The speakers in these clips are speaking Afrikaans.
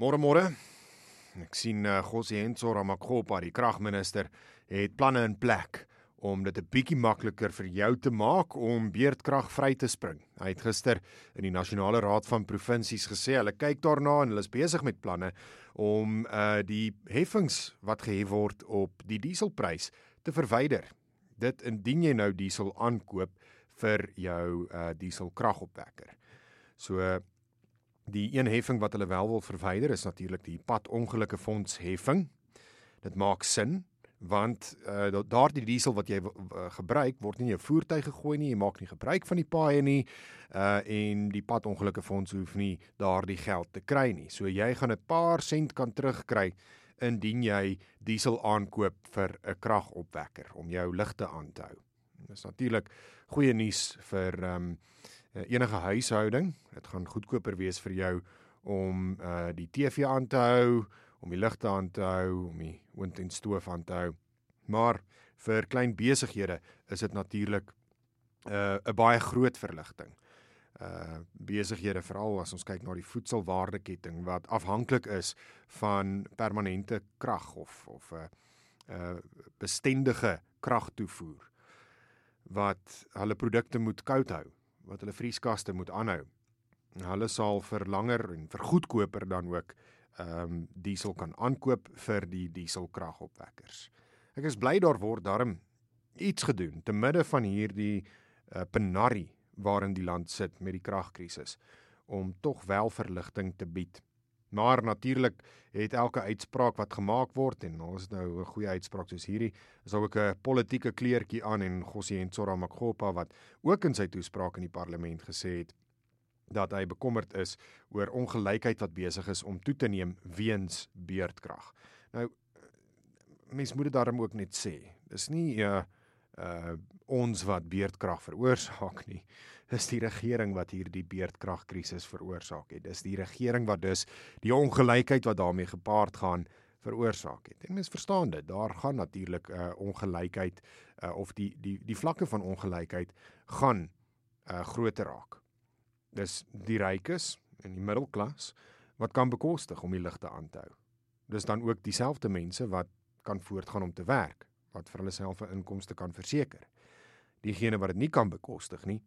Môre môre. Ek sien uh, Gosienzo Ramakgopa, die kragminister, het planne in plek om dit 'n bietjie makliker vir jou te maak om beerdkrag vry te spring. Hy het gister in die Nasionale Raad van Provinsies gesê hulle kyk daarna en hulle is besig met planne om uh die heffings wat gehef word op die dieselprys te verwyder. Dit indien jy nou diesel aankoop vir jou uh dieselkragopwekker. So Die een heffing wat hulle wel wil verwyder is natuurlik die padongelukke fonds heffing. Dit maak sin want uh, daardie diesel wat jy uh, gebruik word nie in jou voertuig gegooi nie, jy maak nie gebruik van die paaie nie uh en die padongelukke fonds hoef nie daardie geld te kry nie. So jy gaan 'n paar sent kan terugkry indien jy diesel aankoop vir 'n kragopwekker om jou ligte aan te hou. Dit is natuurlik goeie nuus vir ehm um, enige huishouding. Dit gaan goedkoper wees vir jou om uh die TV aan te hou, om die ligte aan te hou, om die oond en stoof aan te hou. Maar vir klein besighede is dit natuurlik 'n uh, 'n baie groot verligting. Uh besighede veral as ons kyk na die voedselwaardeketting wat afhanklik is van permanente krag of of 'n uh, uh bestendige kragtoevoer wat hulle produkte moet koud hou wat hulle vrieskaste moet aanhou. Hulle sal vir langer en vir goedkoper dan ook ehm um, diesel kan aankoop vir die dieselkragopwekkers. Ek is bly daar word daarom iets gedoen te midde van hierdie uh, penarie waarin die land sit met die kragkrisis om tog wel verligting te bied. Maar natuurlik het elke uitspraak wat gemaak word en ons het nou 'n goeie uitspraak soos hierdie, is ook 'n politieke kleurtjie aan en Gosientsora Makgopa wat ook in sy toespraak in die parlement gesê het dat hy bekommerd is oor ongelykheid wat besig is om toe te neem weens beerdkrag. Nou mens moet dit daarom ook net sê. Dis nie 'n uh, uh ons wat beerdkrag veroorsaak nie. Dis die regering wat hierdie beerdkragkrisis veroorsaak het. Dis die regering wat dus die ongelykheid wat daarmee gepaard gaan veroorsaak het. En mens verstaan dit. Daar gaan natuurlik uh, ongelykheid uh, of die die die vlakke van ongelykheid gaan uh groter raak. Dis die rykes en die middelklas wat kan bekostig om die ligte aan te hou. Dis dan ook dieselfde mense wat kan voortgaan om te werk wat vir hulle self 'n inkomste kan verseker. Diegene wat dit nie kan bekostig nie,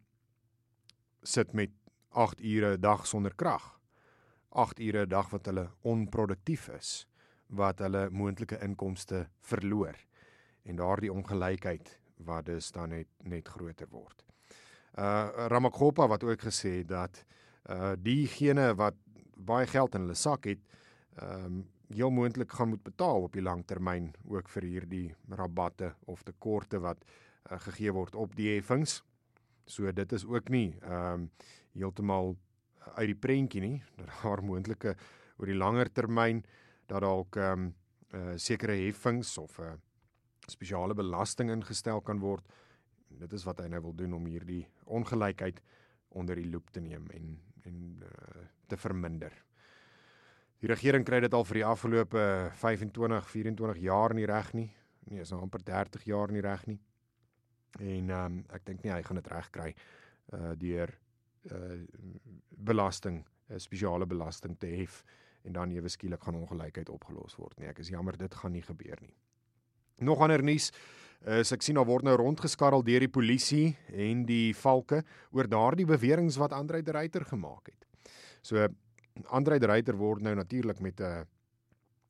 sit met 8 ure 'n dag sonder krag. 8 ure 'n dag wat hulle onproduktief is, wat hulle moontlike inkomste verloor en daardie ongelykheid wat dus dan net net groter word. Uh Ramakgopa wat ook gesê het dat uh diegene wat baie geld in hulle sak het, ehm um, heel moontlik gaan moet betaal op die lang termyn ook vir hierdie rabatte of tekorte wat uh, gegee word op die heffings. So dit is ook nie ehm um, heeltemal uit die prentjie nie dat daar moontlike oor die langer termyn dat dalk ehm um, uh, sekere heffings of 'n uh, spesiale belasting ingestel kan word. Dit is wat hy nou wil doen om hierdie ongelykheid onder die loep te neem en en uh, te verminder. Die regering kry dit al vir die afgelope 25, 24 jaar nie reg nie. Nee, is nou amper 30 jaar nie reg nie. En ehm um, ek dink nie hy gaan dit reg kry uh deur uh belasting, 'n spesiale belasting te hef en dan ewe skielik gaan ongelykheid opgelos word nie. Ek is jammer dit gaan nie gebeur nie. Nog ander nuus is ek sien daar word nou rondgeskarrel deur die polisie en die valke oor daardie beweringe wat Andre de Ruyter gemaak het. So Andre de Ruyter word nou natuurlik met 'n uh,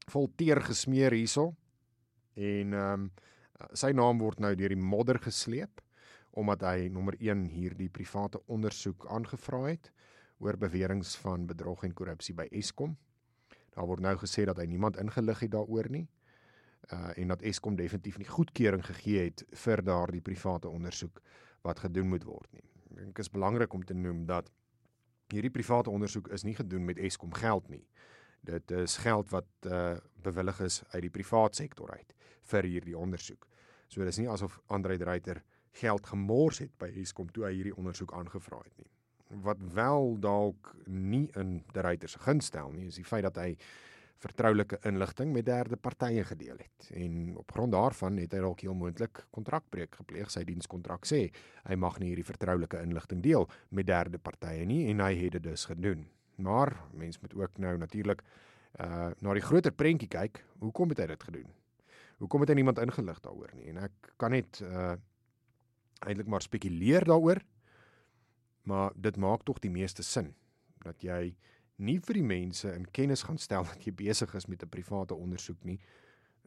vol teer gesmeer hierso en ehm um, sy naam word nou deur die modder gesleep omdat hy nommer 1 hierdie private ondersoek aangevra het oor beweringe van bedrog en korrupsie by Eskom. Daar word nou gesê dat hy niemand ingelig het daaroor nie. Uh en dat Eskom definitief nie goedkeuring gegee het vir daardie private ondersoek wat gedoen moet word nie. Ek dink is belangrik om te noem dat hierdie private ondersoek is nie gedoen met Eskom geld nie. Dit is geld wat uh bewillig is uit die privaat sektor uit vir hierdie ondersoek. So dis nie asof Andre Dreiter geld gemors het by Eskom toe hy hierdie ondersoek aangevra het nie. Wat wel dalk nie in Dreiter se gunst stel nie, is die feit dat hy vertroulike inligting met derde partye gedeel het. En op grond daarvan het hy dalk heel moontlik kontrakbreuk gepleeg. Sy dienskontrak sê hy mag nie hierdie vertroulike inligting deel met derde partye nie en hy het dit dus gedoen. Maar mens moet ook nou natuurlik uh na die groter prentjie kyk, hoekom het hy dit gedoen? Hoekom het hy niemand ingelig daaroor nie? En ek kan net uh eintlik maar spekuleer daaroor. Maar dit maak tog die meeste sin dat jy nie vir die mense in kennis gaan stel dat jy besig is met 'n private ondersoek nie.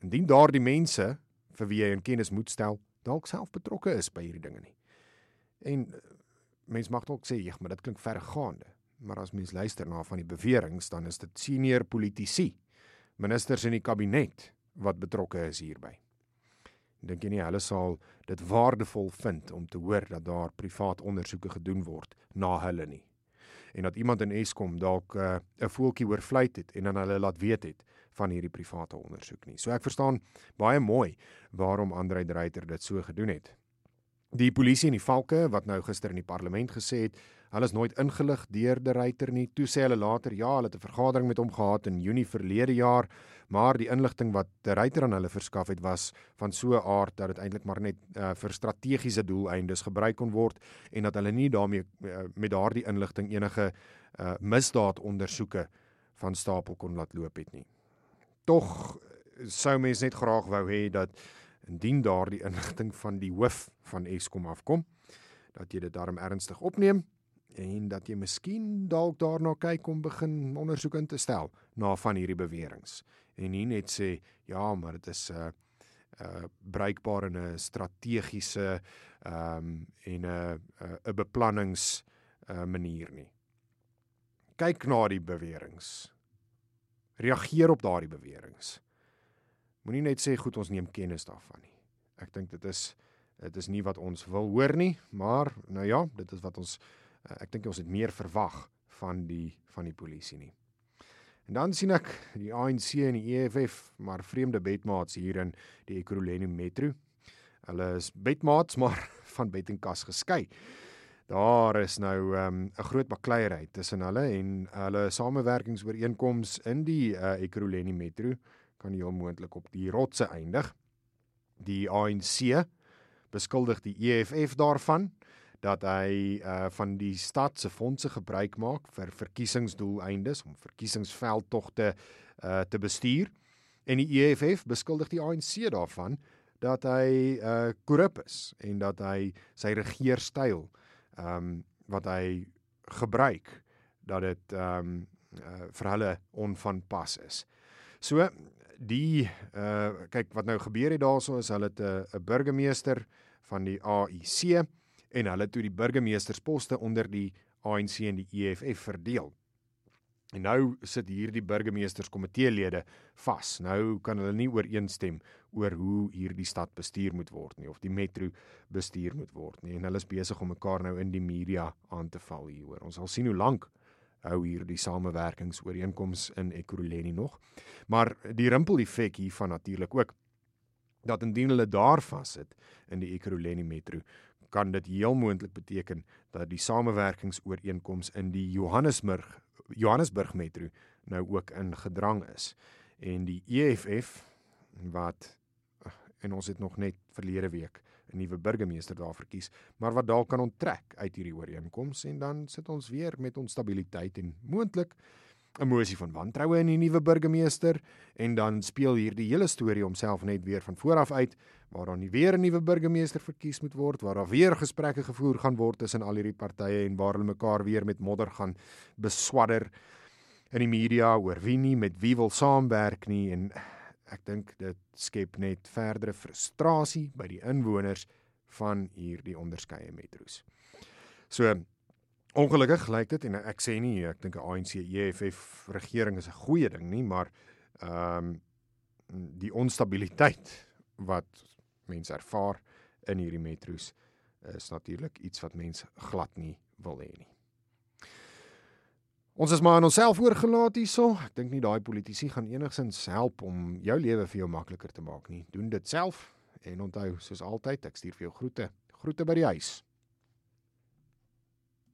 Indien daardie mense vir wie jy in kennis moet stel dalk self betrokke is by hierdie dinge nie. En uh, mens mag dalk sê, "Ja, maar dit klink vergaande." Maar as mens luister na van die beweringe, dan is dit senior politici, ministers in die kabinet wat betrokke is hierby. Dink jy nie hulle sal dit waardevol vind om te hoor dat daar privaat ondersoeke gedoen word na hulle nie? En dat iemand in Eskom dalk uh, 'n voeltjie oorvlei het en dan hulle laat weet het van hierdie private ondersoek nie. So ek verstaan baie mooi waarom Andrei Dreiter dit so gedoen het. Die polisie en die valke wat nou gister in die parlement gesê het, hulle is nooit ingelig deur die ryter nie. Toe sê hulle later ja, hulle het 'n vergadering met hom gehad in Junie verlede jaar, maar die inligting wat die ryter aan hulle verskaf het was van so 'n aard dat dit eintlik maar net uh, vir strategiese doeleindes gebruik kon word en dat hulle nie daarmee uh, met daardie inligting enige uh, misdaadondersoeke van stapel kon laat loop het nie. Tog sou mens net graag wou hê dat indien daardie inligting van die hoof van Eskom afkom dat jy dit daarom ernstig opneem en dat jy miskien dalk daarna kyk om begin ondersoek in te stel na van hierdie beweringe en nie net sê ja maar dit is 'n uh, uh bruikbaar in 'n strategiese ehm um, en 'n 'n beplannings uh manier nie. Kyk na die beweringe. Reageer op daardie beweringe. Moenie net sê goed ons neem kennis daarvan nie. Ek dink dit is dit is nie wat ons wil hoor nie, maar nou ja, dit is wat ons eh, ek dink ons het meer verwag van die van die polisie nie. En dan sien ek die ANC en die EFF maar vreemde bedmaats hier in die Ekurhuleni Metro. Hulle is bedmaats maar van bed en kas geskei. Daar is nou ehm, 'n um, groot bakleierery tussen hulle en hulle samewerkingsooreenkomste in die uh, Ekurhuleni Metro kan heel moontlik op die rotse eindig. Die ANC beskuldig die EFF daarvan dat hy uh van die stad se fondse gebruik maak vir verkiesingsdoeleindes om verkiesingsveldtogte uh te bestuur en die EFF beskuldig die ANC daarvan dat hy uh korrup is en dat hy sy regeerstyl um wat hy gebruik dat dit um uh, vir hulle onvanpas is. So die uh kyk wat nou gebeur het daaroor is hulle 'n burgemeester van die AIC en hulle toe die burgemeestersposte onder die ANC en die EFF verdeel. En nou sit hierdie burgemeesterskomiteelede vas. Nou kan hulle nie ooreenstem oor hoe hierdie stad bestuur moet word nie of die metro bestuur moet word nie. En hulle is besig om mekaar nou in die media aan te val hieroor. Ons sal sien hoe lank hou hier die samewerkingsooreenkomste in Ekurhuleni nog. Maar die rimpel-effek hiervan natuurlik ook dat indien hulle daar vassit in die Ekurhuleni metro, kan dit heel moontlik beteken dat die samewerkingsooreenkomste in die Johannesburg Johannesburg metro nou ook in gedrang is. En die EFF wat en ons het nog net verlede week 'n nuwe burgemeester daar verkies, maar wat dalk kan onttrek uit hierdie ooreenkoms en dan sit ons weer met onstabiliteit en moontlik 'n moesie van wantroue in die nuwe burgemeester en dan speel hierdie hele storie homself net weer van voor af uit waar dan weer 'n nuwe burgemeester verkies moet word waar daar weer gesprekke gevoer gaan word tussen al hierdie partye en waar hulle mekaar weer met modder gaan beswadder in die media oor wie nie met wie wil saamwerk nie en ek dink dit skep net verdere frustrasie by die inwoners van hierdie onderskeie metro's. So ongelukkig lyk dit en ek sê nie ek dink 'n ANC EFF regering is 'n goeie ding nie, maar ehm um, die onstabiliteit wat mense ervaar in hierdie metro's is natuurlik iets wat mense glad nie wil hê nie. Ons is maar aan onsself oorgelaat hierso. Ek dink nie daai politici gaan enigsins help om jou lewe vir jou makliker te maak nie. Doen dit self en onthou soos altyd, ek stuur vir jou groete. Groete by die huis.